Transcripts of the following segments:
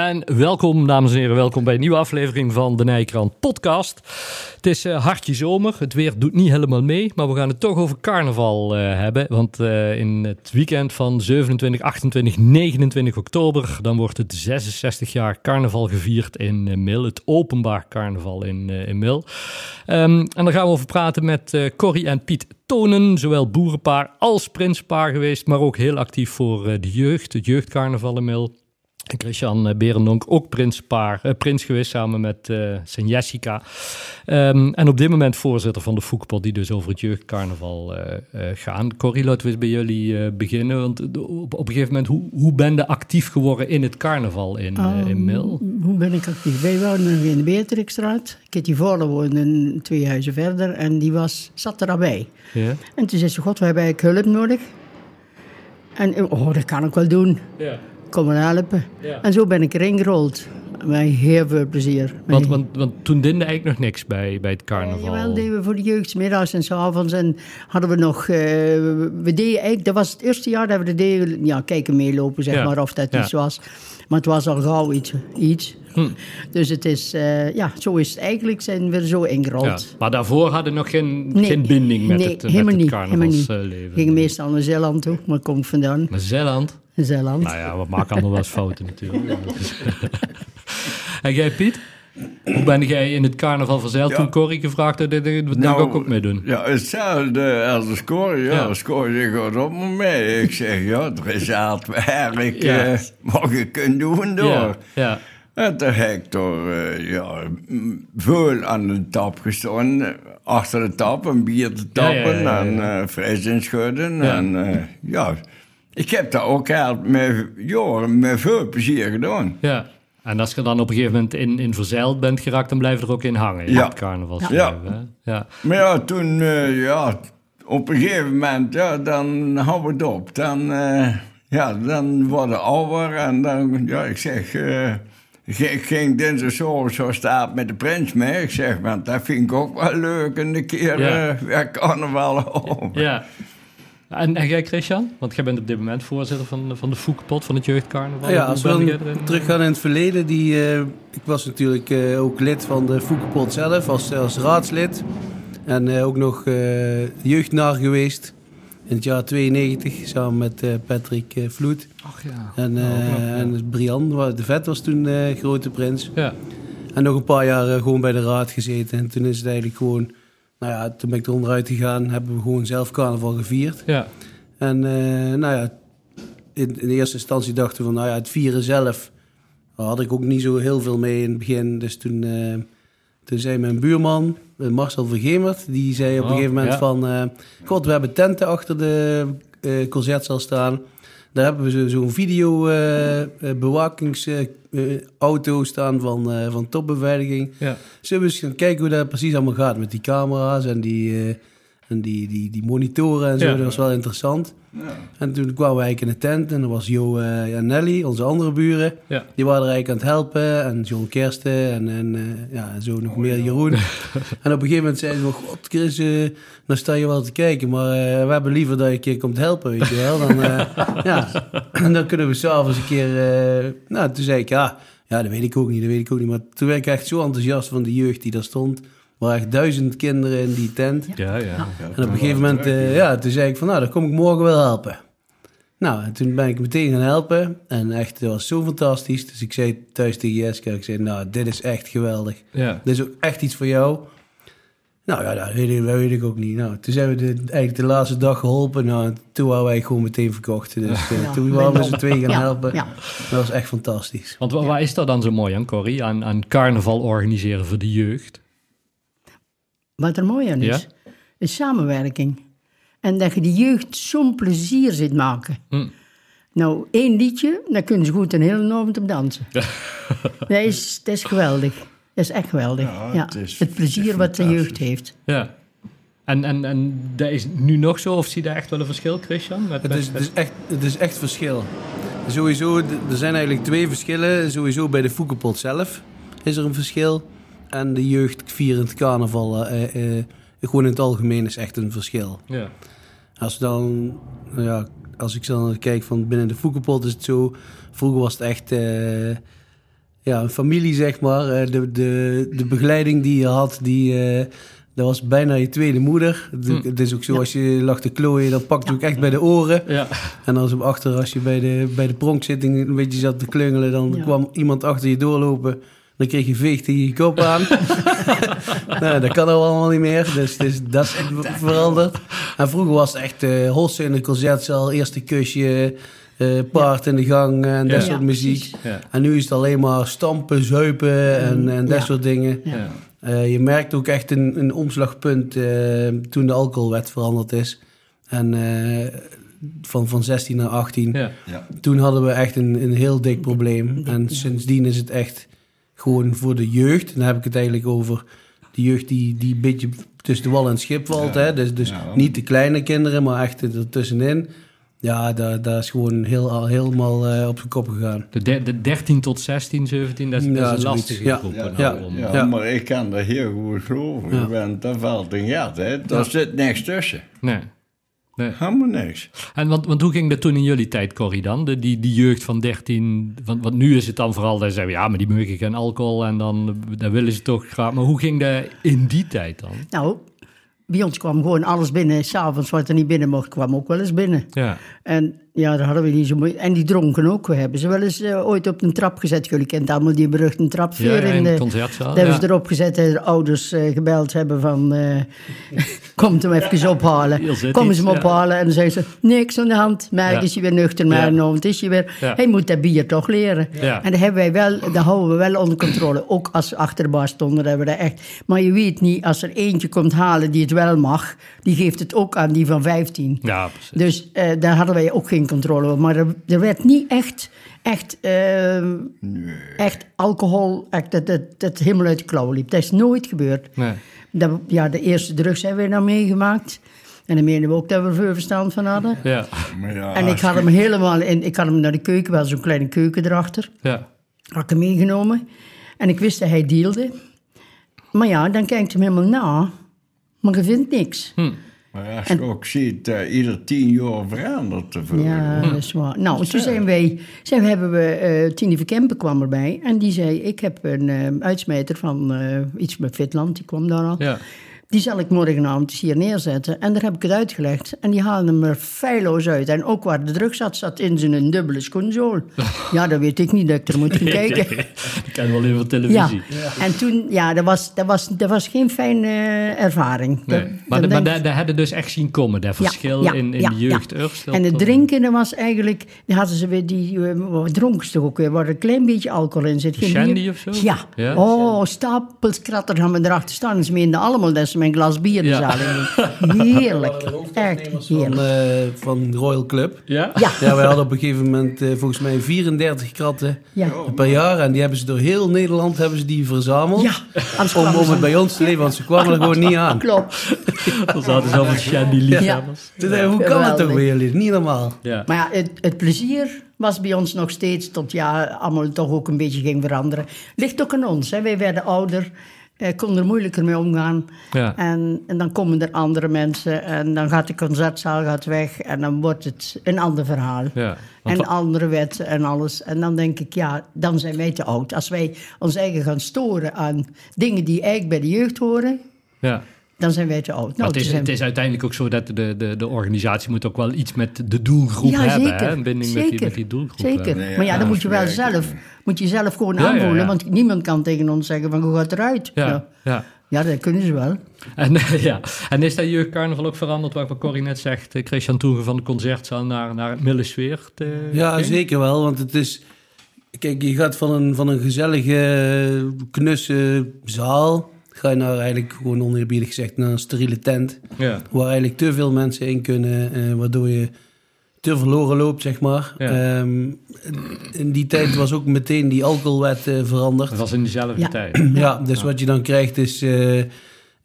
En welkom, dames en heren, welkom bij een nieuwe aflevering van de Nijkrant podcast. Het is uh, hartje zomer, het weer doet niet helemaal mee, maar we gaan het toch over carnaval uh, hebben. Want uh, in het weekend van 27, 28, 29 oktober, dan wordt het 66 jaar carnaval gevierd in Mil, het openbaar carnaval in, in Mil. Um, en daar gaan we over praten met Corrie en Piet Tonen, zowel boerenpaar als prinspaar geweest, maar ook heel actief voor de jeugd, het jeugdcarnaval in Mil. Christian Berendonk, ook prinspaar, uh, prins geweest samen met uh, zijn Jessica. Um, en op dit moment voorzitter van de Foekpot, die dus over het jeugdcarnaval uh, gaan. Corrie, laten we eens bij jullie beginnen. Want op, op, een gegeven moment, hoe, hoe ben je actief geworden in het carnaval in, in Mil? Hoe ben ik actief? Wij woonden in de Beatrixstraat. Kitty Volle woonde twee huizen verder en die was, zat er al bij. En toen zei ze, god, we hebben eigenlijk hulp nodig. En, oh, dat kan ik wel doen. Ja komen helpen. Ja. En zo ben ik erin gerold. Met heel veel plezier. Want, want, want toen deden eigenlijk nog niks bij, bij het carnaval. Ja, jawel, deden we voor de jeugdmiddags en s avonds. En hadden we nog... Uh, we deden eigenlijk... Dat was het eerste jaar dat we de deden... Ja, kijken meelopen, zeg Ja. maar, of dat Ja. iets was. Maar het was al gauw iets. iets. Hm. Dus het is... eh, ja, zo is het eigenlijk. Zijn we er zo ingerold. Ja, maar daarvoor hadden nog geen, Nee. geen binding met Nee, het, met helemaal het niet, helemaal niet. carnavalsleven. Gingen meestal naar Zeeland toe. Maar kom ik vandaan? Maar Zeeland? Zeeland. Nou ja, we maken allemaal wel eens fouten natuurlijk. En jij Piet? Hoe ben jij in het carnaval verzeild Ja. toen Corrie gevraagd had, dat wil ik ook, ook meedoen? Ja, hetzelfde als de score. Ja, score zegt, gaat op me mee. Ik zeg, ja, er is altijd werk. Ja. eh, wat je kunt doen door. Ja, ja, En toen heb ik er eh, ja, veel aan de tap gestaan. Achter de tap, een bier te Ja, ja, tappen ja, ja, ja. en fris inschudden. Ja. En ja, ik heb dat ook echt met, ja, met veel plezier gedaan. ja. En als je dan op een gegeven moment in, in verzeild bent geraakt, dan blijf je er ook in hangen Ja. het carnavalsleven. Ja. hè? ja. Maar ja, toen, eh, ja, op een gegeven moment, ja, dan hou het op. Dan, eh, ja, dan worden ouder en dan, ja, ik zeg, eh, ik ging dinsdag zo, zo staat met de prins mee. Ik zeg, want dat vind ik ook wel leuk, een keer Ja. weer carnaval over. Ja. En, en jij, Christian? Want jij bent op dit moment voorzitter van, van de Foekpot, van het jeugdcarnaval. Ja, Hoe als we erin? teruggaan in het verleden, die, eh, ik was natuurlijk eh, ook lid van de Foekenpot zelf, als, als raadslid. En eh, ook nog eh jeugdnaar geweest in het jaar 92, samen met eh, Patrick eh, Vloed. Ach ja. En, eh, Oh, ja. en Brian, de vet was toen eh, grote prins. Ja. En nog een paar jaar eh, gewoon bij de raad gezeten. En toen is het eigenlijk gewoon, nou ja, toen ben ik er onderuit gegaan, hebben we gewoon zelf carnaval gevierd. Ja. En eh, nou ja, in, in eerste instantie dachten we van, nou ja, het vieren zelf daar had ik ook niet zo heel veel mee in het begin. Dus toen, eh, toen zei mijn buurman, eh, Marcel Vergemert, die zei op Oh, een gegeven moment ja. van, god, we hebben tenten achter de concertzaal staan. Daar hebben we zo- zo'n video eh, eh, bewakingsauto staan van, eh, van topbeveiliging. Ja. Zullen we eens gaan kijken hoe dat precies allemaal gaat met die camera's en die, eh, en die, die, die monitoren en zo. Ja. Dat was wel interessant. En toen kwamen we eigenlijk in de tent en er was Jo eh, en Nelly, onze andere buren. Ja. Die waren er eigenlijk aan het helpen. En John Kersten en, en eh, ja, en zo nog meer Jeroen. en op een gegeven moment zeiden we, god Chris, eh dan sta je wel te kijken. Maar eh, we hebben liever dat je een keer komt helpen, weet je wel. Dan, eh, ja. en dan kunnen we s'avonds een keer... eh, nou, toen zei ik, ja, ja, dat weet ik ook niet, dat weet ik ook niet. Maar toen werd ik echt zo enthousiast van de jeugd die daar stond. Er waren echt duizend kinderen in die tent. Ja, ja. En op een gegeven moment, eh, ja, toen zei ik van, nou, dan kom ik morgen wel helpen. Nou, en toen ben ik meteen gaan helpen. En echt, dat was zo fantastisch. Dus ik zei thuis tegen Jessica, ik zei, nou, dit is echt geweldig. Ja. Dit is ook echt iets voor jou. Nou ja, dat weet ik, dat weet ik ook niet. Nou, toen zijn we de, eigenlijk de laatste dag geholpen. Nou, toen waren wij gewoon meteen verkocht. Dus eh, Ja, toen waren we z'n twee gaan Ja, helpen. ja. Dat was echt fantastisch. Want wa- waar is dat dan zo mooi aan, Corrie? Aan, aan carnaval organiseren voor de jeugd? Wat er mooi aan is, Ja? is samenwerking. En dat je de jeugd zo'n plezier zit maken. Hm. Nou, één liedje, daar kunnen ze goed een hele avond op dansen. dat, is, dat is geweldig. Dat is echt geweldig. Ja, Ja, het is- het plezier het wat de jeugd heeft. Ja. En, en, en dat is nu nog zo, of zie je daar echt wel een verschil, Christian? Met, Het is, het, is echt, het is echt verschil. Sowieso, er zijn eigenlijk twee verschillen. Sowieso bij de Foekenpot zelf is er een verschil. En de jeugd vierend carnaval, eh, eh, gewoon in het algemeen, is echt een verschil. Ja. Als, dan, nou ja, als ik dan kijk van binnen de Foekenpot is het zo. Vroeger was het echt eh, ja, een familie, zeg maar. Eh, de, de, de begeleiding die je had, die, eh, dat was bijna je tweede moeder. Het- Hm. Is ook zo, als je lag te klooien, dan pakt je ook echt bij de oren. Ja. En als op achter, als je bij de, bij de pronkzitting een beetje zat te klungelen, dan kwam iemand achter je doorlopen. Dan kreeg je veeg tegen je kop aan. nou, dat kan al allemaal niet meer. Dus, dus dat is echt veranderd. En vroeger was het echt eh hossen in de concertzaal, eerste kusje, eh, paard in de gang en dat Ja. soort muziek. Ja. En nu is het alleen maar stampen, zuipen en, en dat Ja. soort dingen. Ja. Eh, je merkt ook echt een, een omslagpunt eh, toen de alcoholwet veranderd is. En eh, van, van 16 naar 18. Ja. Ja. Toen hadden we echt een, een heel dik probleem. En sindsdien is het echt gewoon voor de jeugd. En dan heb ik het eigenlijk over de jeugd die, die een beetje tussen de wal en het schip valt. Ja. Hè? Dus, dus Ja. niet de kleine kinderen, maar echt ertussenin. Ja, daar, daar is gewoon heel, helemaal eh, op zijn kop gegaan. De, de, de 13 tot 16, 17, dat is, Ja, dat is een zoiets. lastige Ja. groep. Ja, nou, ja, Ja, Ja. maar ik kan dat heel goed geloven. Ja. Want daar valt een gat, hè. Daar zit niks tussen. Nee. Nee. Helemaal niks. En want, want hoe ging dat toen in jullie tijd, Corrie, dan? De, die, die jeugd van 13, want, want nu is het dan vooral, dat ze zeggen, ja, maar die mogen geen alcohol en dan, dan willen ze toch graag. Maar hoe ging dat in die tijd dan? Nou, bij ons kwam gewoon alles binnen. S'avonds wat er niet binnen mocht, kwam ook wel eens binnen. Ja, En ja, daar hadden we niet zo moeite. En die dronken ook. We hebben ze wel eens eh, ooit op een trap gezet. Jullie kent allemaal die beruchte ja, trapveer in in de de... concertzaal. Daar hebben ja. ze erop gezet en de ouders eh, gebeld hebben van... eh komt hem even ophalen. Kom ze hem ja. ophalen. En dan zei ze, niks aan de hand. Maar Ja. is hij weer nuchter, maar Ja. nou, het is hij weer. Ja. Hij moet dat bier toch leren. Ja. En dat, hebben wij wel, dat houden we wel onder controle. Ook als ze achter de bar stonden, hebben we dat echt... Maar je weet niet, als er eentje komt halen die het wel mag... die geeft het ook aan die van 15. Ja, precies. Dus daar hadden wij ook geen controle. Maar er, er werd niet echt, echt, eh, echt alcohol, echt, dat, dat, dat helemaal uit de klauwen liep. Dat is nooit gebeurd. Nee. Dat, ja, de eerste drugs hebben we nou meegemaakt. En dan menen we ook dat we er veel verstand van hadden. Ja, Maar ja, En ik had hem helemaal in, ik had hem naar de keuken, wel zo'n kleine keuken erachter. ja. Had ik hem meegenomen. En ik wist dat hij dealde. Maar ja, dan kijkt hem helemaal na. Maar je vindt niks. Maar als je ook ziet, eh, ieder tien jaar verandert er veel. Ja, dat is waar. Nou, toen zijn wij, zijn, hebben we, eh Tini Verkempen kwam erbij. En die zei, ik heb een eh, uitsmijter van eh, iets met Fitland, die kwam daar al. Ja. Die zal ik morgenavond eens hier neerzetten. En daar heb ik het uitgelegd. En die haalde hem er feilloos uit. En ook waar de druk zat, zat in zijn dubbele schoenzool. Ja, dat weet ik niet, dat ik er moet gaan kijken. Ik ken wel even op Ja, televisie. en toen, ja, dat was, dat was, dat was geen fijne eh, ervaring. Nee. Dat- Maar, daar, daar hadden dus echt zien komen, dat verschil ja, in, in de jeugd. En het dat- drinken, dat was eigenlijk... Die hadden ze weer die... eh, toch ook weer? Waar een klein beetje alcohol in zit. Geen Shandy of zo? Ja. Oh, stapels kratter gaan we erachter staan. Ze meenden allemaal dat ze mijn glas bier de Ja. zaal in. Heerlijk. Echt Van, eh, van Royal Club. Ja? Ja. Ja, wij hadden op een gegeven moment eh, volgens mij 34 kratten Ja. per jaar. En die hebben ze door heel Nederland hebben ze die verzameld. Ja, Om, om ze- het bij ons te leven, want ze kwamen er gewoon niet aan. Klopt. Dan zaten. Toen dacht ik, hoe kan het toch bij jullie? Niet normaal. Ja. Maar ja, het, het plezier was bij ons nog steeds tot ja, allemaal toch ook een beetje ging veranderen. Ligt ook aan ons. Hè. Wij werden ouder, eh, konden er moeilijker mee omgaan. Ja. En, en dan komen er andere mensen en dan gaat de concertzaal gaat weg en dan wordt het een ander verhaal. Ja, En andere wetten en alles. En dan denk ik, ja, dan zijn wij te oud. Als wij ons eigen gaan storen aan dingen die eigenlijk bij de jeugd horen, ja. Dan zijn wij te oud. Maar Nou, het, is, zijn het is uiteindelijk ook zo dat de, de, de organisatie moet ook wel iets met de doelgroep Ja, hebben. zeker. Hè? Een binding met die, met die doelgroep. Zeker. maar ja, dan moet je wel zelf, moet je zelf gewoon Ja, aanvoelen. ja. Want niemand kan tegen ons zeggen van, hoe gaat het eruit? Ja, Ja. ja. ja, dat kunnen ze wel. En, ja. en is dat jeugdcarnaval ook veranderd, wat Corrie net zegt, eh, Christian Toegen van de concertzaal naar, naar het Millesfeer? te- Ja, ging? zeker wel. Want het is... Kijk, je gaat van een, van een gezellige, knusse zaal... ga je naar eigenlijk gewoon oneerbiedig gezegd naar een steriele tent... Ja. waar eigenlijk te veel mensen in kunnen... eh, waardoor je te verloren loopt, zeg maar. Ja. Ehm, in die tijd was ook meteen die alcoholwet eh, veranderd. Dat was in dezelfde Ja. tijd. Ja, dus wat je dan krijgt is... eh,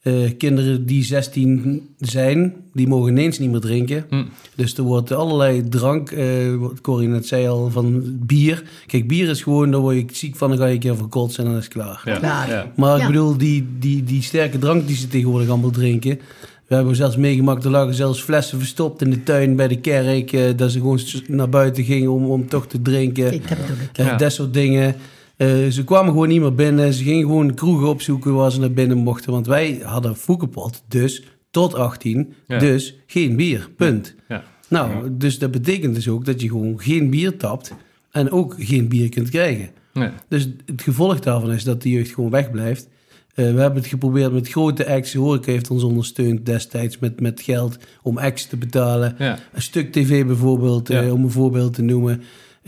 Eh, kinderen die 16 zijn, die mogen ineens niet meer drinken. Hm. Dus er wordt allerlei drank, eh wat Corrie net zei al, van bier. Kijk, bier is gewoon, daar word je ziek van, dan ga je een keer verkotsen en dan is het klaar. Ja. Klaar. Ja. Maar ik bedoel, die, die, die sterke drank die ze tegenwoordig allemaal drinken. We hebben zelfs meegemaakt, er lagen zelfs flessen verstopt in de tuin bij de kerk. eh, dat ze gewoon naar buiten gingen om, om toch te drinken. Kijk, dat bedoel ik. Ja. Dat soort dingen. Eh, ze kwamen gewoon niet meer binnen. Ze gingen gewoon kroegen opzoeken waar ze naar binnen mochten. Want wij hadden Foekenpot, dus tot 18. Ja. Dus geen bier, punt. Ja. Nou, dus dat betekent dus ook dat je gewoon geen bier tapt. En ook geen bier kunt krijgen. Nee. Dus het gevolg daarvan is dat de jeugd gewoon wegblijft. Eh, we hebben het geprobeerd met grote acts. Horeca heeft ons ondersteund destijds met, met geld om acts te betalen. Ja. Een stuk tv bijvoorbeeld, eh, om een voorbeeld te noemen.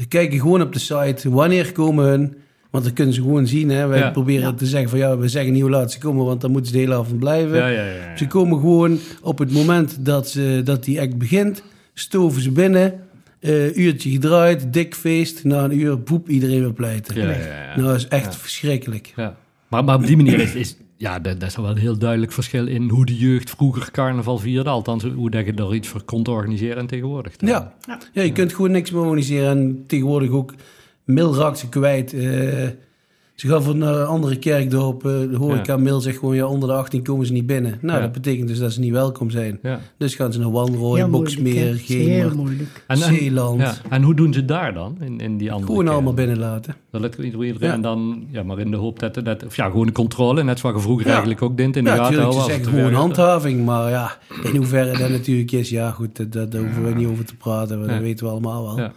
Kijken gewoon op de site, wanneer komen hun? Want dan kunnen ze gewoon zien. Hè? Wij Ja. proberen Ja. te zeggen van ja, we zeggen niet hoe laat ze komen, want dan moeten ze de hele avond blijven. Ja, ja, ja, ja. Ze komen gewoon op het moment dat, ze, dat die act begint, stoven ze binnen, eh, uurtje gedraaid, dik feest. Na een uur, poep, iedereen weer pleiten. Ja, ja, ja. Nou, dat is echt verschrikkelijk. Ja. Maar, maar op die manier is, is ja, dat, dat is wel een heel duidelijk verschil in hoe de jeugd vroeger carnaval vierde. Althans, hoe dat je er iets voor kon organiseren en tegenwoordig. Ja. ja, je kunt gewoon niks meer organiseren. En tegenwoordig ook Mil raakt ze kwijt. Eh, ze gaan van een andere kerkdorp. eh de horeca Mil zegt gewoon, ja, onder de 18 komen ze niet binnen. Nou, Ja. dat betekent dus dat ze niet welkom zijn. Ja. Dus gaan ze naar Wanrooy. Boksmeer, Gemert, moeilijk. En, en, Zeeland. ja. en hoe doen ze daar dan, in, in die andere Gewoon allemaal binnenlaten. Dan let iedereen Ja. dan, ja, maar in de hoop dat, dat of ja, gewoon de controle, net zoals je vroeger Ja. eigenlijk ook deed in de Ja, gaten natuurlijk, ze houden. zeggen als het gewoon handhaving. Maar ja, in hoeverre dat natuurlijk is, ja goed, dat, dat, daar hoeven we niet over te praten. Ja. Dat weten we allemaal wel.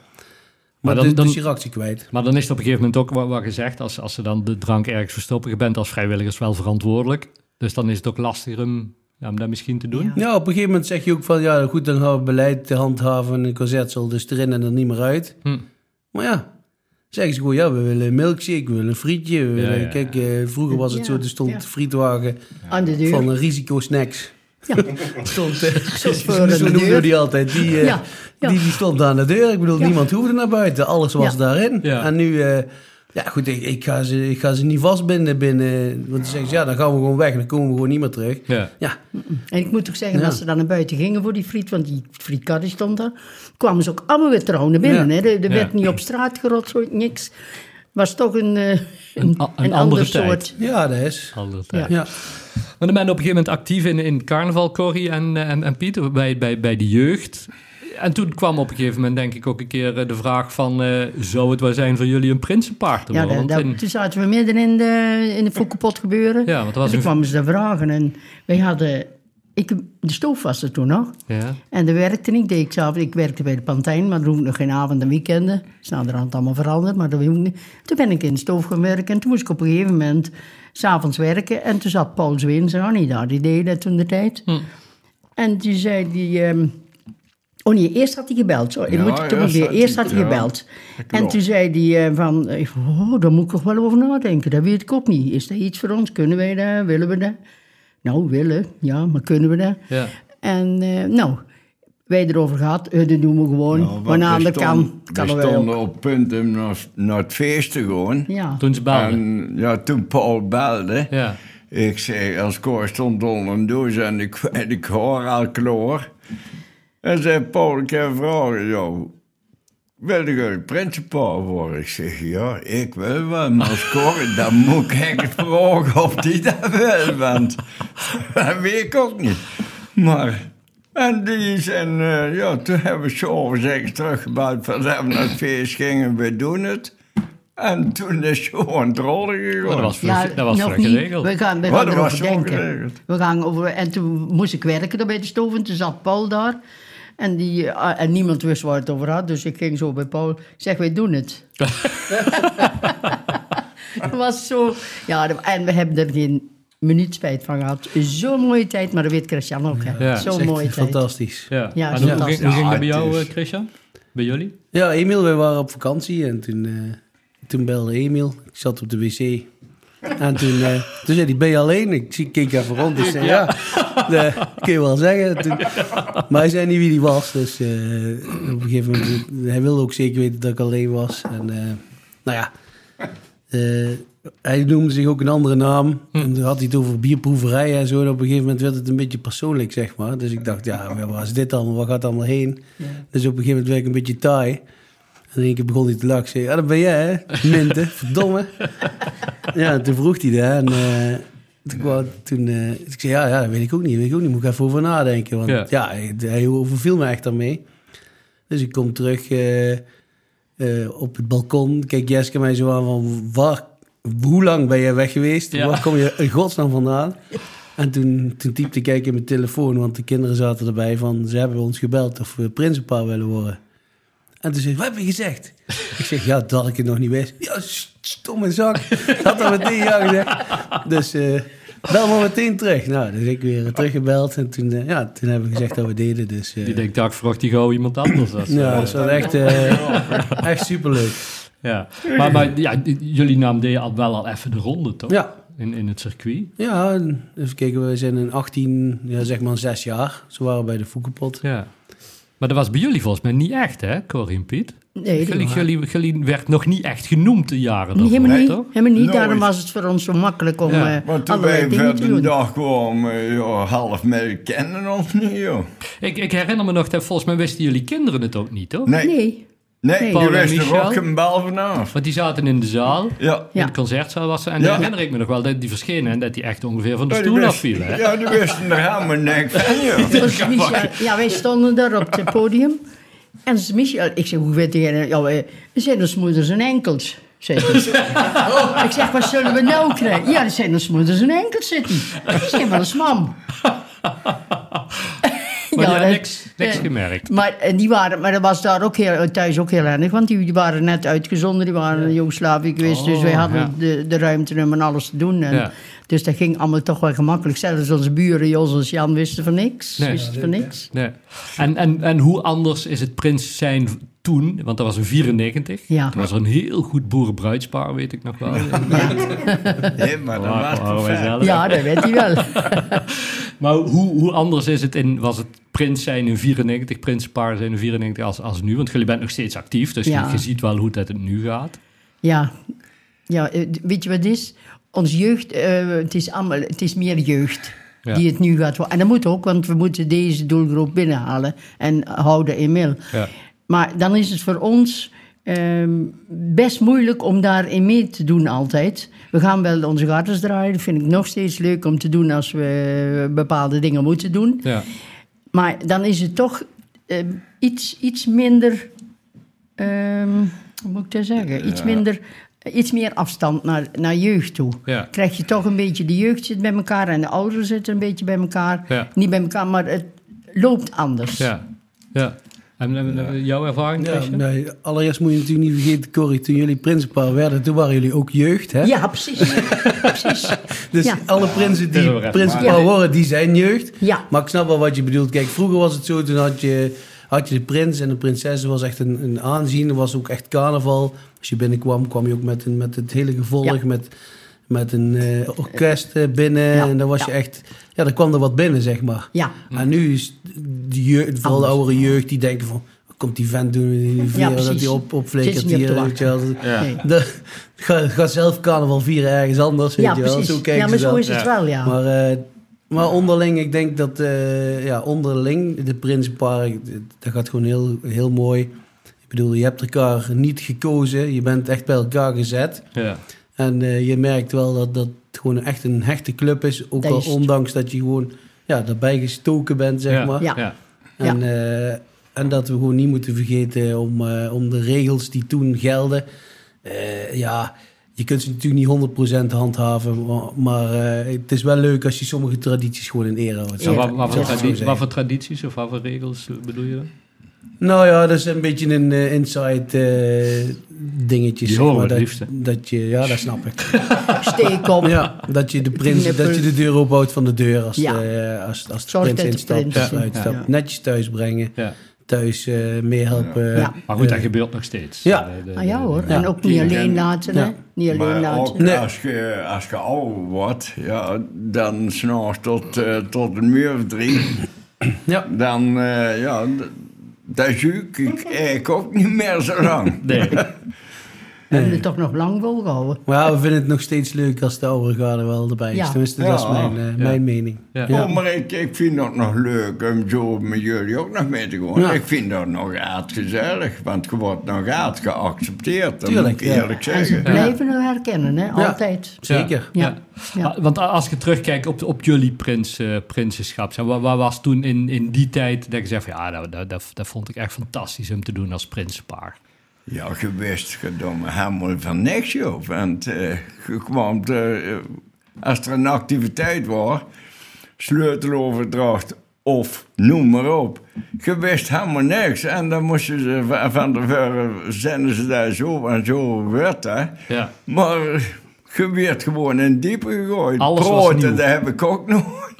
Maar, Maar dan- dan, dan- dus je kwijt. Maar dan is het op een gegeven moment ook wat, wat gezegd, als, als ze dan de drank ergens verstoppen, je bent als vrijwilligers wel verantwoordelijk. Dus dan is het ook lastiger om, ja, om dat misschien te doen. Ja. Ja, op een gegeven moment zeg je ook van, ja goed, dan gaan we beleid te handhaven en een corsetsel dus erin en er niet meer uit. Hm. Maar ja, zeggen ze gewoon, ja, we willen een milkshake, we willen een frietje. We willen, ja, kijk, eh, vroeger was het Ja, zo, er stond frietwagen Aan de deur. van een risicosnacks. Ja. Stond, eh, voor zo aan de noemden we deur. die altijd. Die, eh, Ja, ja. Die, die stond aan de deur. Ik bedoel, Ja. niemand hoefde naar buiten. Alles was Ja. daarin. Ja. En nu, eh, ja goed, ik, ik, ga ze, ik ga ze niet vastbinden binnen. Want dan zeggen ze, ja, dan gaan we gewoon weg. Dan komen we gewoon niet meer terug. Ja. Ja, En ik moet toch zeggen, Ja. als ze dan naar buiten gingen voor die friet, want die frietkar stond daar, kwamen ze ook allemaal weer trouw naar binnen. Ja. Hè? Er, er Ja. werd niet op straat gerotzoid, niks. Was toch een, eh, een, Een andere ander tijd. soort. ja dat is. Altijd. Ja. Ja. Maar dan ben je op een gegeven moment actief in, in carnaval, Corrie en, eh, en, en Pieter, bij, bij, bij de jeugd. En toen kwam op een gegeven moment denk ik ook een keer eh, de vraag van... eh, zou het wel zijn voor jullie een prinsenpaard te Ja, dat, dat- toen zaten we midden in de, in de gebeuren. Ja, want was en toen een- kwamen ze daar vragen. En wij hadden... Ik, de stoof was er toen nog. ja. En dat werkte niet. Deed ik, zelf, ik werkte bij de Pantijn, maar hoefde nog geen avond en weekenden. is naderhand allemaal veranderd, maar dat hoefde niet. Toen ben ik in de stoof gaan werken en toen moest ik op een gegeven moment s'avonds werken. En toen zat Paul en Annie daar, die deden dat toen de tijd. Hm. En die zei die... ehm, Oh nee, eerst had hij gebeld. Sorry, Ja, moet ik toch eerst weer. Eerst hij- had hij ja, gebeld. En toen zei hij eh, van... Oh, daar moet ik nog wel over nadenken. Dat weet ik ook niet. Is dat iets voor ons? Kunnen wij dat? Willen we dat? Nou, willen. Ja, maar kunnen we dat? Ja. En eh, nou, wij erover gehad. Eh, dat doen we gewoon. Nou, want Wanneer we dat kan, We stonden op punt om naar, naar het feest te gaan. Ja. Toen ze belden. En ja, toen Paul belde, Ja. ik zei, als koor stond onder een doos en ik, en ik hoor al kloor. En zei Paul, ik heb een vraag. jou. Wil je een prinsenpaar worden? Ik zeg, ja, ik wil wel. Maar als koor, dan moet ik vragen of die dat wil. Want dat weet ik ook niet. Maar... En die zijn, eh, ja, toen hebben we zo zes teruggebeld van dat we naar het feest gingen, we doen het. En toen is zo een rollen gegaan. Maar dat was vlug, dat was nog niet. geregeld. We gaan, we Oh, gaan dat was denken. We gaan over, en toen moest ik werken bij de stoof. En toen zat Paul daar. En, die, eh, en niemand wist waar het over had. Dus ik ging zo bij Paul. Ik zeg, wij doen het. dat was zo... Ja, en we hebben er geen minuut spijt van gehad. Zo'n mooie tijd, maar dat weet Christian ook. Hè. Ja. Zo'n echt mooie tijd. fantastisch. Ja. Ja, en hoe, ging, hoe ging dat bij jou, is- eh, Christian? Bij jullie? Ja, Emiel, wij waren op vakantie en toen, eh, toen belde Emiel. Ik zat op de wc. En toen, eh, toen zei hij, ben je alleen? Ik zie- keek even rond. Ik zei, ja, dat kun je wel zeggen. Toen, maar hij zei niet wie die was. Dus eh, op een gegeven moment, hij wilde ook zeker weten dat ik alleen was. En eh, nou ja, eh, hij noemde zich ook een andere naam. Hm. En toen had hij het over bierproeverijen en zo. En op een gegeven moment werd het een beetje persoonlijk, zeg maar. Dus ik dacht, ja, waar is dit allemaal? Waar gaat het allemaal heen? Dus op een gegeven moment werd ik een beetje taai. En één keer begon hij te lachen. Ik zei, dat ben jij, hè? Minte, verdomme. ja, en toen vroeg hij dat. En eh, toen, kwam- toen eh, ik zei, ja, ja, dat weet ik ook niet. Weet ik ook niet. Moet ik even over nadenken. Want Ja. ja, hij, hij overviel me echt daarmee. Dus ik kom terug eh, op het balkon. Kijk Jeske mij zo aan van, waar, hoe lang ben je weg geweest? Ja. Waar kom je in godsnaam vandaan? En toen, toen typte ik kijk in mijn telefoon, want de kinderen zaten erbij van... ze hebben ons gebeld of we prinsenpaar willen worden. En toen zei wat heb je gezegd? Ik zeg, ja, dat ik het nog niet wist. Ja, st- stomme zak. Had al meteen ja gezegd. Dus eh bel maar meteen terug. Nou, dus ik weer teruggebeld. En toen, eh, ja, toen hebben we gezegd dat we deden. Dus, eh, Die denkt, dag, vroeg die gauw iemand anders. Dat is, ja, dat was echt, eh, echt superleuk. Ja. Maar, maar ja, jullie naam deden al wel al even de ronde, toch? Ja, In, in het circuit. ja, en even kijken, we zijn in 18, ja, zeg maar zes jaar. Zo waren we bij de Foekenpot. Ja. Maar dat was bij jullie volgens mij niet echt, hè, Corrie en Piet? Nee, dat Jullie, jullie, jullie werd nog niet echt genoemd de jaren daarvoor, helemaal niet. toch? Helemaal niet. Nooit. Daarom was het voor ons zo makkelijk om Ja. eh, Maar toen wij doen. dag kwamen, ja, half mee kennen ons niet, joh. Ik, ik herinner me nog dat volgens mij wisten jullie kinderen het ook niet, toch? Nee, nee, Nee. Paul en wist er ook een bal vanaf. Want die zaten in de zaal, Ja. in de concertzaal was ze. En Ja. dan herinner ik me nog wel dat die verschenen en dat die echt ongeveer van de Ja, stoel afvielen. Hè? Ja, die wisten er helemaal niks van, joh. Dus ja, wij stonden daar op het podium. En dus Michel, ik zeg, hoe weet jij dat? Ja, wij, we zijn ons moeders en enkels. Ik zeg, wat zullen we nou krijgen? Ja, dat zijn ons moeders en enkels, zit hij. Ik maar dat is mam. Maar Ja, niks, niks ja. gemerkt. Maar, en die waren, maar dat was daar ook heel, thuis ook heel erg, want die, die waren net uitgezonden, die waren in Joegoslavië geweest, dus wij Oh, hadden ja. de, de ruimte om en alles te doen. En, Ja. Dus dat ging allemaal toch wel gemakkelijk. Zelfs onze buren, Jos en Jan, wisten van niks. Nee. wisten van niks. Nee. En, en, en hoe anders is het prins zijn toen? Want dat was een 94. Ja. Toen was er een heel goed boerenbruidspaar, weet ik nog wel. Nee, maar dat was. Ja, dat weet hij wel. Maar hoe, hoe anders is het in, was het prins zijn in 94, prinspaar zijn in 94 als, als nu? Want jullie bent nog steeds actief, dus Ja. je, je ziet wel hoe dat het nu gaat. Ja, ja eh, weet je wat het is? Ons jeugd, eh, het, is allemaal, het is meer jeugd Ja. die het nu gaat worden. En dat moet ook, want we moeten deze doelgroep binnenhalen en houden in mail. Ja. Maar dan is het voor ons ehm, best moeilijk om daarin mee te doen altijd. We gaan wel onze gartens draaien. Dat vind ik nog steeds leuk om te doen als we bepaalde dingen moeten doen. Ja. Maar dan is het toch ehm, iets, iets minder. ehm, hoe moet ik dat zeggen? Iets minder. Iets meer afstand naar, naar jeugd toe. Ja. Krijg je toch een beetje de jeugd zit bij elkaar en de ouderen zitten een beetje bij elkaar. Ja. Niet bij elkaar, maar het loopt anders. Ja. ja. En, en, jouw ervaring, Ja, nee, allereerst moet je natuurlijk niet vergeten, Corrie, toen jullie prinsenpaar werden, toen waren jullie ook jeugd, hè? Ja, precies. precies. Dus Ja. alle prinsen die prinsenpaar worden, die zijn jeugd. Ja. Maar ik snap wel wat je bedoelt. Kijk, vroeger was het zo, toen had je, had je de prins en de prinses. Dat was echt een, een aanzien. Er was ook echt carnaval. Als je binnenkwam, kwam je ook met, een, met het hele gevolg, Ja. met, met een eh, orkest eh, binnen. Ja, En dan was je ja. echt, ja, dan kwam er wat binnen, zeg maar. Ja. En nu is de jeugd, vooral de oudere jeugd, die denken van... wat Komt die vent doen in die vieren, dat hij op, opflikkert op hier. Ja. Nee. De- Ga, ga zelf carnaval vieren ergens anders, weet Ja, je wel. precies. Zo kijken ja, maar ze zo is het wel, ja. Maar, eh, maar onderling, ik denk dat eh, ja, onderling, de Prinsenpaar, dat gaat gewoon heel, heel mooi. Ik bedoel, je hebt elkaar niet gekozen, je bent echt bij elkaar gezet. Ja. En eh, je merkt wel dat dat gewoon echt een hechte club is. Ook Dat al ondanks dat je gewoon ja, daarbij gestoken bent, zeg Ja. maar. Ja. Ja. En, eh, en dat we gewoon niet moeten vergeten om, eh, om de regels die toen gelden. eh, ja, je kunt ze natuurlijk niet 100% handhaven. Maar, maar, eh, het is wel leuk als je sommige tradities gewoon in ere houdt. Zou wat, wat, wat voor tradities of wat voor regels bedoel je dan? Nou ja, dat is een beetje een eh, inside eh dingetje. Zeg maar, dat, liefste. dat je, ja, dat snap ik. Steek op. ja, dat je de prins, dat je de deur ophoudt van de deur als, Ja. de, als, als de prins instapt of Ja. uitstapt. Ja. Netjes thuis brengen, Ja. thuis eh meehelpen. Ja. Maar goed, dat Eh, gebeurt nog steeds. Ja. Eh, de- Ah ja hoor. Ja. En ook niet alleen laten, Ja. hè? Niet alleen Maar laten. ook Nee. als, je, als je ouder wordt, ja, dan s'nachts tot, eh, tot een uur of drie, ja. dan, eh, ja, dat zoek ik eigenlijk ook niet meer zo lang. Nee. hebben het toch nog lang volgehouden. Maar ja, we vinden het nog steeds leuk als de oude garde wel erbij is. Ja. Tenminste, dat is mijn, eh, mijn mening. Ja. Oh, maar ik, ik vind het nog leuk om zo met jullie ook nog mee te gaan. Ja. Ik vind dat nog aardgezellig, want je wordt nog aard geaccepteerd. Dat Tuurlijk, moet ik ja. eerlijk En ze zeggen. blijven hem herkennen, hè? altijd. Zeker. Ja. Ja. Want als je terugkijkt op, op jullie prins, eh, prinsenschap, wat, wat was toen in, in die tijd dat je zegt van ja, dat, dat, dat, dat vond ik echt fantastisch om te doen als prinsenpaar. Ja, je wist gedomme helemaal van niks, joh. Want eh, je kwam, te, eh, als er een activiteit was, sleuteloverdracht of noem maar op. Je wist helemaal niks. En dan moesten ze van- tevoren zenden ze daar zo en zo werd dat. Ja. Maar je werd gewoon in diepe gegooid. Alles was Brood, nieuw. dat heb ik ook nog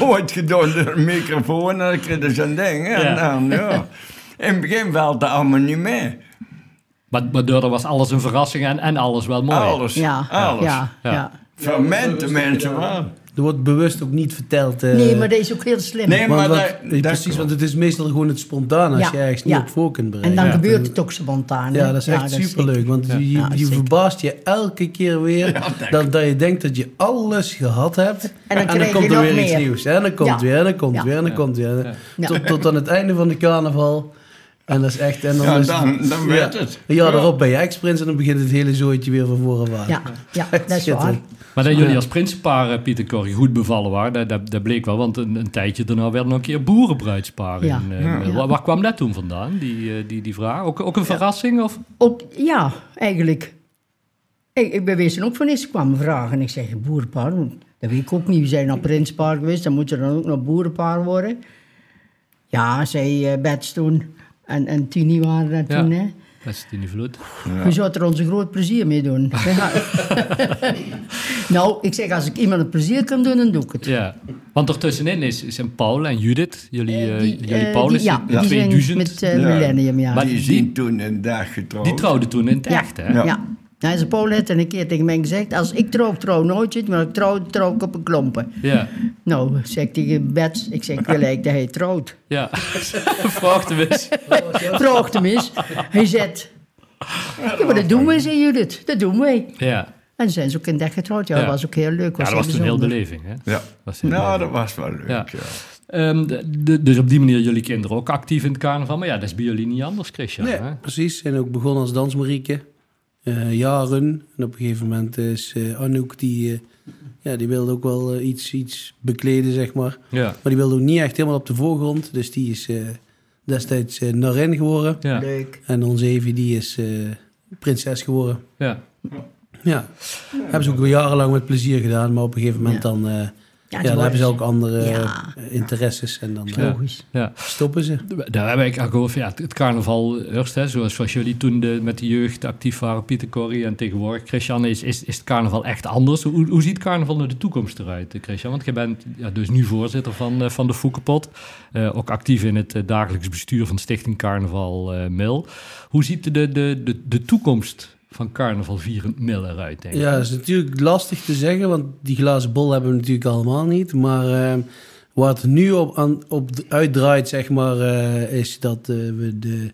nooit gedaan een microfoon. En dan kreeg je zo'n ding. En Ja. dan, ja. In het begin valt dat allemaal niet mee. Maar, maar daardoor was alles een verrassing en, en alles wel mooi. Alles. Ja, Alles. ja, Ja. mensen. Er wordt bewust ook niet verteld. eh, Nee, maar dat is ook heel slim. Nee, want, maar wat- dat- dat precies, want het is meestal gewoon het spontaan als Ja, je ergens niet ja. op voor kunt en bereiden. dan Ja. gebeurt het ook spontaan. Ja, dat is echt superleuk. Want je, Ja, je verbaast je elke keer weer dat, dat je denkt dat je alles gehad hebt. En dan krijg je komt er nog weer iets meer. nieuws. En dan komt weer, en dan komt weer, en dan komt weer. Ja. Tot, tot aan het einde van de carnaval. En dat is echt... En dan Ja, is dan- dan ja. werd het. Ja. erop ben je ex-prins en dan begint het hele zooitje weer van voren aan. Ja, ja, dat is waar. Maar dat jullie als prinsenpaar, eh, Pieter Corrie, goed bevallen waren, dat, dat, dat bleek wel. Want een, een tijdje daarna werden nog een keer boerenbruidspaar. Ja. In, eh. Waar, waar kwam dat toen vandaan, die, eh, die, die vraag? Ook, ook een verrassing? Of? Ook, ja, eigenlijk. Ik, ik ben wezen ook van eens kwam vragen. Ik zeg, boerenpaar, dat weet ik ook niet. We zijn naar prinspaar geweest, dan moet er dan ook nog boerenpaar worden. Ja, zei Bets toen. En, en Tini waren dat Ja. toen, hè. Dat is die vloed. We zouden er onze groot plezier mee doen. Nou, ik zeg, als ik iemand een plezier kan doen, dan doe ik het. Ja, want ertussenin is, zijn Paul en Judith, jullie, Eh, eh, die, jullie Paul is die zijn 2000. met eh, Ja. Millennium, ja. Maar Die zien toen een dag getrouwd. die trouwde toen in het ja, echt, hè? Ja. Nou, zijn Paul heeft een keer tegen mij gezegd... als ik trouw, trouw nooit zit, maar ik trouw, trouw ik op een klompen. Ja, Nou, zeg ik tegen Bets, ik zeg, ik wil eigenlijk dat hij trouwt. ja. Vraag hem eens. Vraagt hem eens. Hij zegt, ja, maar dat doen wij, zei Judith. Dat doen wij. Ja. En zijn ze ook in dag getrouwd. Ja, Ja. dat was ook heel leuk. ja, dat was toen heel bijzonder. beleving, hè? Ja. Was heel Nou, beleving. dat was wel leuk, Ja. ja. Ehm, de- de- dus op die manier jullie kinderen ook actief in het carnaval. Maar ja, dat is bij jullie niet anders, Christian. Nee, Hè? precies. En ook begonnen als dansmarieke. Eh, jaren. En op een gegeven moment is eh, Anouk, die, eh, ja, die wilde ook wel iets, iets bekleden, zeg maar. Ja. Maar die wilde ook niet echt helemaal op de voorgrond. Dus die is eh, destijds uh, Narin geworden. Ja. Leuk. En onze Evie, die is eh, prinses geworden. ja. Ja. Hebben ze ook jarenlang met plezier gedaan. Maar op een gegeven moment Ja. dan... eh, Ja, ja, dan hebben ze is- ook andere Ja. eh, interesses. En dan eh, Logisch. ja. stoppen ze. Daar heb ik al gehoord van, ja, het carnaval eerst, hè, zoals, zoals jullie toen de, met de jeugd actief waren, Pieter Corrie en tegenwoordig, Christian, is, is, is het carnaval echt anders? Hoe, hoe ziet carnaval naar de toekomst eruit, eh, Christian? Want je bent ja, dus nu voorzitter van, eh, van de Foekenpot, eh, ook actief in het eh, dagelijks bestuur van Stichting Carnaval eh Mil. Hoe ziet de, de, de, de toekomst van carnaval vierend Mil eruit, denk je? Ja, dat is natuurlijk lastig te zeggen, want die glazen bol hebben we natuurlijk allemaal niet. Maar eh, waar het nu op, aan, op uitdraait, zeg maar, eh, is dat eh, we de,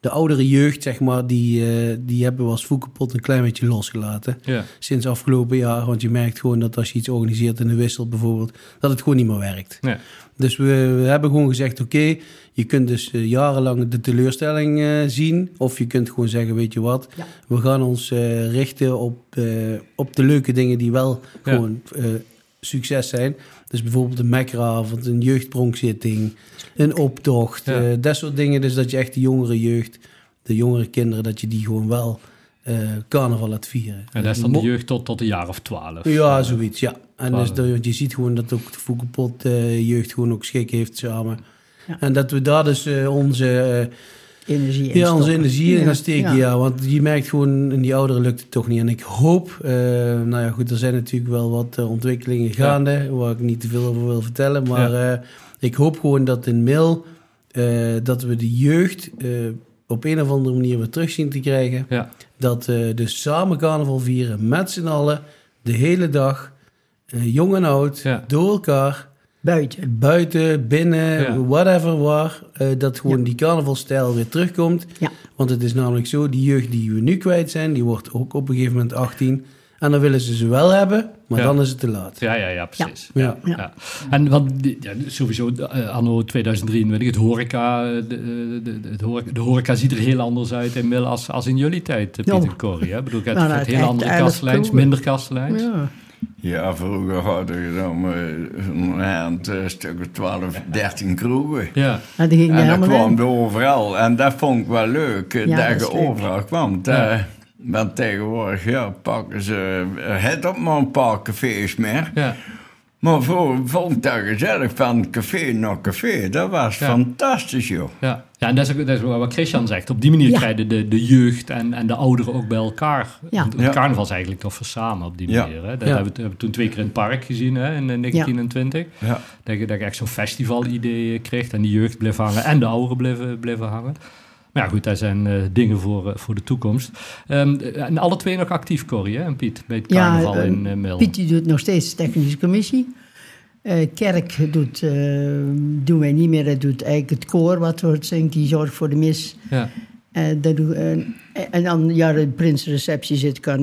de oudere jeugd, zeg maar, die, eh, die hebben we als voetkalpot een klein beetje losgelaten. Ja, Sinds afgelopen jaar, want je merkt gewoon dat als je iets organiseert in de wissel bijvoorbeeld, dat het gewoon niet meer werkt. nee. Dus we, we hebben gewoon gezegd, oké, je kunt dus eh, jarenlang de teleurstelling eh, zien. Of je kunt gewoon zeggen, weet je wat, Ja. we gaan ons eh, richten op, eh, op de leuke dingen die wel Ja. gewoon eh, succes zijn. Dus bijvoorbeeld een mekkeravond, een jeugdpronkzitting, een optocht, Ja. eh, dat soort dingen. Dus dat je echt de jongere jeugd, de jongere kinderen, dat je die gewoon wel eh, carnaval laat vieren. En dat is dan de jeugd tot, tot een jaar of twaalf. ja, zoiets, ja. En dus je ziet gewoon dat ook de Voekelpot eh jeugd gewoon ook schik heeft samen. Ja. En dat we daar dus eh, onze, eh, Energie in ja, onze energie in gaan steken. Ja. ja. want je merkt gewoon, in die ouderen lukt het toch niet. En ik hoop, eh, nou ja goed, er zijn natuurlijk wel wat ontwikkelingen gaande, waar ik niet te veel over wil vertellen. Maar eh, ik hoop gewoon dat in Mil, eh, dat we de jeugd eh, op een of andere manier weer terug zien te krijgen. Ja, Dat eh dus samen carnaval vieren met z'n allen, de hele dag, jong en oud, Ja. door elkaar. Buiten. buiten, binnen, Ja. whatever waar, eh, dat gewoon die carnavalstijl weer terugkomt. Ja. Want het is namelijk zo, die jeugd die we nu kwijt zijn, die wordt ook op een gegeven moment 18. En dan willen ze ze wel hebben, maar Ja. dan is het te laat. Ja, ja, ja, precies. Ja. Ja. Ja. En ja, sowieso, eh, anno 2023, het horeca, eh, de, de, de, het horeca, de horeca ziet er heel anders uit in Mil als, als in jullie tijd, eh, Piet Ja. en Corrie. Hè? Ik bedoel, het Nou, gaat dat heel andere kroegen. minder kastelijns. Ja. Ja, vroeger hadden we dan eh, een hand, eh, stuk of 12, 13 kroegen. Ja, die ging En dat kwam in. er overal. En dat vond ik wel leuk, eh, Ja, dat dat je overal kwam. Ja. Want tegenwoordig ja, pakken ze het op maar een paar cafés meer. ja. Maar voor vond ik dat gezellig van café naar café. Dat was Ja. fantastisch, joh. Ja, ja en dat is, ook, dat is ook wat Christian zegt. Op die manier Ja. krijgen de, de jeugd en, en de ouderen ook bij elkaar. Ja. Het Ja. carnaval is eigenlijk toch voor samen op die Ja. manier. Hè? Dat Ja. hebben, we, hebben we toen twee keer in het park gezien hè, in eh, 1920. Ja. Dat, je, dat je echt zo'n festival-idee kreeg en die jeugd bleef hangen en de ouderen bleven, bleven hangen. Ja, goed, dat zijn eh, dingen voor, eh, voor de toekomst. Ehm, en alle twee nog actief, Corrie hè, en Piet, bij het carnaval eh, in uh, Mil. Piet die doet nog steeds de technische commissie. Eh, kerk doet, eh, doen wij niet meer. Dat doet eigenlijk het koor wat wordt zingt. Die zorgt voor de mis. Ja, Eh, dat doe, eh, en dan ja, de prinsreceptie zit eh,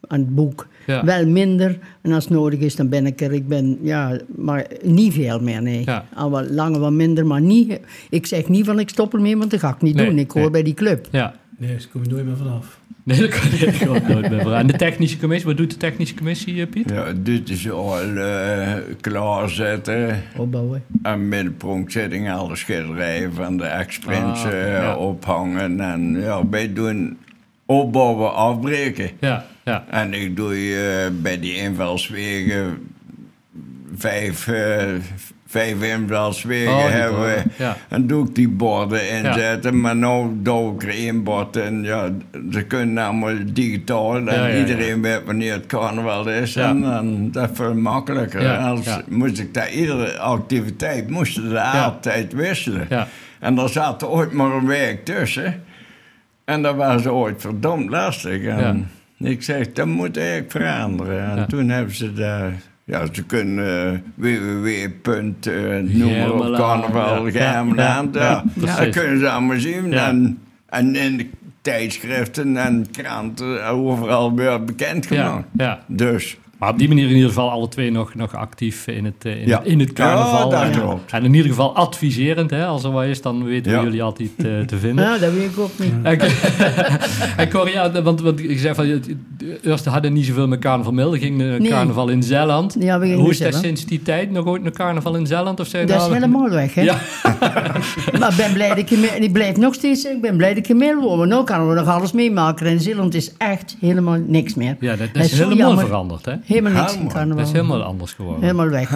aan het boek. Ja. Wel minder. En als het nodig is, dan ben ik er. Ik ben, ja, maar niet veel meer, nee. Ja. Al wat langer, wat minder, maar niet... Ik zeg niet van ik stop ermee, want dat ga ik niet Nee, doen. Ik hoor nee. bij die club. ja. Nee, daar kom je nooit meer vanaf. Nee, dat kan ik ook nooit meer. En de technische commissie, wat doet de technische commissie, eh, Piet? Ja, dit is al eh, klaarzetten. Opbouwen. En middenpronkzetting, alle schilderijen van de ex-prins Ah, eh, ja. ophangen. En ja, wij doen opbouwen, afbreken. Ja, ja. En ik doe eh, bij die invalswegen vijf, eh, vijf invalswegen Oh, hebben ja. En doe ik die borden inzetten. Maar nu doe ik er één bord ja, ze kunnen allemaal digitaal. En Ja, iedereen weet wanneer het carnaval is. En dan dat is veel makkelijker. Als moest ik dat, iedere activiteit moesten ze Ja. altijd wisselen. En er zat ooit maar een week tussen. En dat was ooit verdomd lastig. En ik zeg, dat moet eigenlijk veranderen. En Ja. toen hebben ze daar... Ja, ze kunnen uh, www. Uh, noem op, Germelaan, carnaval, ja. Dat kunnen ze allemaal zien. En, en in de tijdschriften en kranten overal weer bekend Ja, gemaakt. ja. Dus, Maar op die manier in ieder geval alle twee nog, nog actief in het, eh, in, Ja. het, in het carnaval. Ja, en, en in ieder geval adviserend. Hè, als er wat is, dan weten we Ja. jullie altijd eh, te vinden. Ja, dat weet ik ook niet. En, en Cor, ja, want, want ik zeg van, eerst hadden niet zoveel met carnaval Mil. Er ging een Nee. carnaval in Zeeland. Ja, we gingen Hoe is dat sinds die tijd? Nog ooit een carnaval in Zeeland? Of zijn Dat is helemaal weg, hè? Ja, Maar ik ben blij dat ik, in Mil- ik blijf nog steeds, ik ben blij dat ik Mil woon. Nu kunnen we nog alles meemaken. En Zeeland is echt helemaal niks meer. ja dat, dat Dat is helemaal jammer. veranderd. Hè? Helemaal niks carnaval. Dat is helemaal anders geworden. Helemaal weg.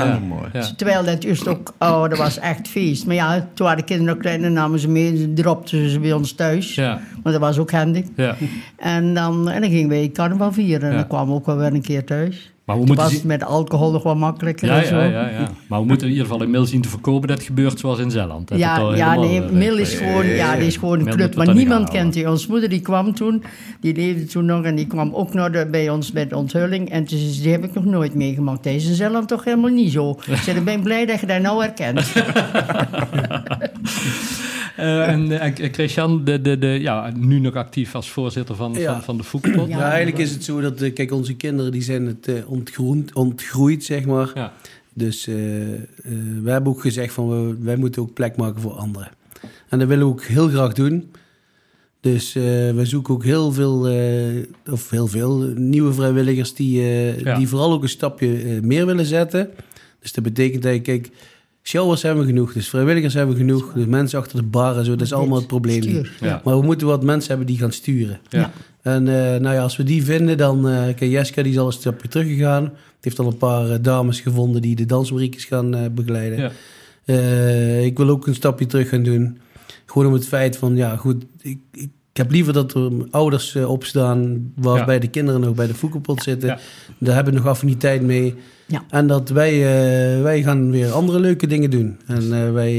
Ja. Terwijl dat eerst ook, oh, dat was echt feest. Maar ja, toen waren de kinderen nog klein, dan namen ze mee, dropten ze bij ons thuis. Ja, Want dat was ook handig. ja. En dan, en dan gingen wij carnaval vieren. En Ja. dan kwamen we ook wel weer een keer thuis. Maar we Toen moeten was het met alcohol nog wat makkelijker Ja, en zo. ja, ja, ja. Maar we moeten in ieder geval in Mil zien te voorkomen dat het gebeurt zoals in Zeeland. Dat Ja, ja, nee, eh, Mil is gewoon, ja, die is gewoon een club. Maar niemand kent die. Onze moeder die kwam toen, die leefde toen nog en die kwam ook nog de- bij ons de onthulling. En dus, die heb ik nog nooit meegemaakt. Deze is in Zeeland toch helemaal niet zo. Ik ben blij dat je dat nou herkent. Eh, en eh, en Christian, de, de, de, ja, nu nog actief als voorzitter van, Ja. van, van de Foekpot. Ja. Eigenlijk is het zo dat, eh, kijk, onze kinderen die zijn het eh, ontgroend, ontgroeid, zeg maar. Ja. Dus eh, eh, wij hebben ook gezegd van, we, wij moeten ook plek maken voor anderen. En dat willen we ook heel graag doen. Dus eh we zoeken ook heel veel, eh, of heel veel nieuwe vrijwilligers die, eh, Ja. die vooral ook een stapje eh, meer willen zetten. Dus dat betekent dat je, kijk, showers hebben we genoeg, dus vrijwilligers hebben we genoeg, dus mensen achter de bar en zo, dat is allemaal het probleem niet. Stuur. Ja. Maar we moeten wat mensen hebben die gaan sturen. Ja. En eh, nou ja, als we die vinden, dan... eh kijk, Jessica die is al een stapje teruggegaan. Die heeft al een paar eh, dames gevonden die de dansmariekjes gaan eh, begeleiden. Ja. Eh, ik wil ook een stapje terug gaan doen. Gewoon om het feit van, ja goed, ik, ik, ik heb liever dat er ouders eh, opstaan... waarbij Ja. de kinderen nog bij de voekelpot zitten. Ja. Daar hebben we nog affiniteit mee. Ja. En dat wij, eh, wij gaan weer andere leuke dingen doen. En eh, wij,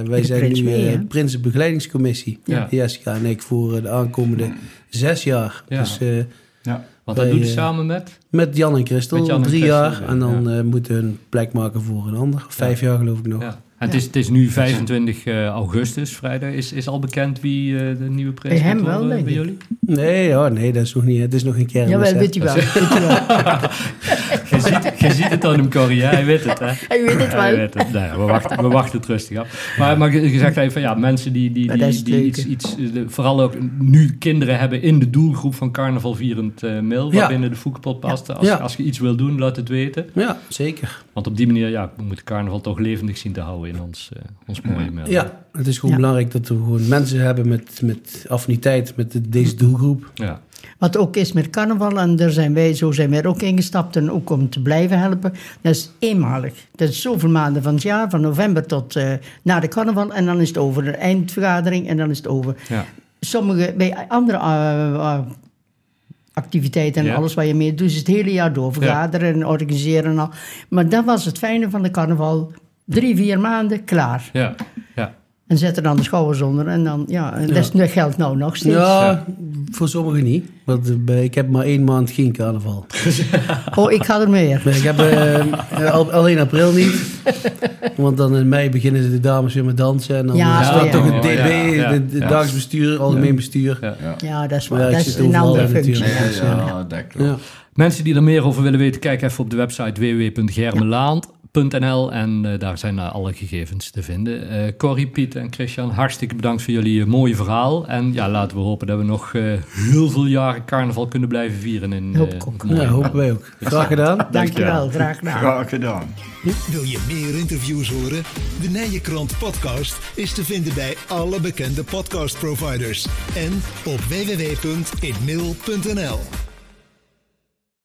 eh, wij zijn prins nu mee? Prinsenbegeleidingscommissie. Ja. Jessica en ik voor de aankomende zes jaar. Ja. Dus eh, Ja. Want dat doet je eh, samen met? Met Jan en Christel, Met Jan en drie Christel, jaar. ja. En dan Ja. eh, moeten we een plek maken voor een ander. Vijf jaar geloof ik nog. Het, is, het is nu 25 eh, augustus, vrijdag. Is, is al bekend wie eh, de nieuwe Bij hem wel, denk bij jullie? Nee, ja, nee, dat is nog niet. Het is nog een keer. Jawel, weet je wel. Weet je wel. Je ziet, het aan hem, Corrie. hè? Hij weet het, hè? Hij weet het Hij wel. weet het. Nee, we, wachten, we wachten het rustig af. Maar, maar je zegt even, ja, mensen die, die, die, iets, iets eh, de- vooral ook nu kinderen hebben in de doelgroep van Carnaval Vierend eh Mail, Ja. waarbinnen de Foekpot past. Als, Ja. als je iets wil doen, laat het weten. Ja, zeker. Want op die manier, ja, we moeten carnaval toch levendig zien te houden in ons, eh, ons mooie mail. Ja, het is gewoon Ja. belangrijk dat we gewoon mensen hebben met, met affiniteit met de- deze doelgroep. Ja. Wat ook is met carnaval, en daar zijn wij, zo zijn wij er ook ingestapt, en ook om te blijven helpen, dat is eenmalig. Dat is zoveel maanden van het jaar, van november tot eh, na de carnaval, en dan is het over. De eindvergadering, en dan is het over. Ja. Sommige, bij andere eh, eh, activiteiten en Ja. alles wat je mee doet, is het hele jaar door. Vergaderen en organiseren en al. Maar dat was het fijne van de carnaval. Drie, vier maanden, klaar. Ja. En zet er dan de schouders onder. En dan, ja, en dat, geldt nou nog steeds. Ja, voor sommigen niet. Want eh, ik heb maar één maand geen carnaval. Oh, ik ga er meer. Ik heb eh, al, alleen april niet. Want dan in mei beginnen de dames weer met dansen. En dan Ja, is dat ja, toch het DB, ja, de, dagsbestuur, algemeen bestuur. Ja. Ja, dat is Maar waar. dat is een andere functie. ja. Ja, ja, dat klopt. Ja. Mensen die er meer over willen weten, kijk even op de website en eh, daar zijn eh, alle gegevens te vinden. Eh Corrie, Piet en Christian, hartstikke bedankt voor jullie mooie verhaal. En ja, laten we hopen dat we nog eh, heel veel jaren carnaval kunnen blijven vieren. In, Hoop eh, ik ook. mooie- Ja, hopen wij ook. Graag gedaan. Dankjewel, graag gedaan. Graag gedaan. Wil je meer interviews horen? De Nijenkrant podcast is te vinden bij alle bekende podcastproviders en op www.inmail.nl.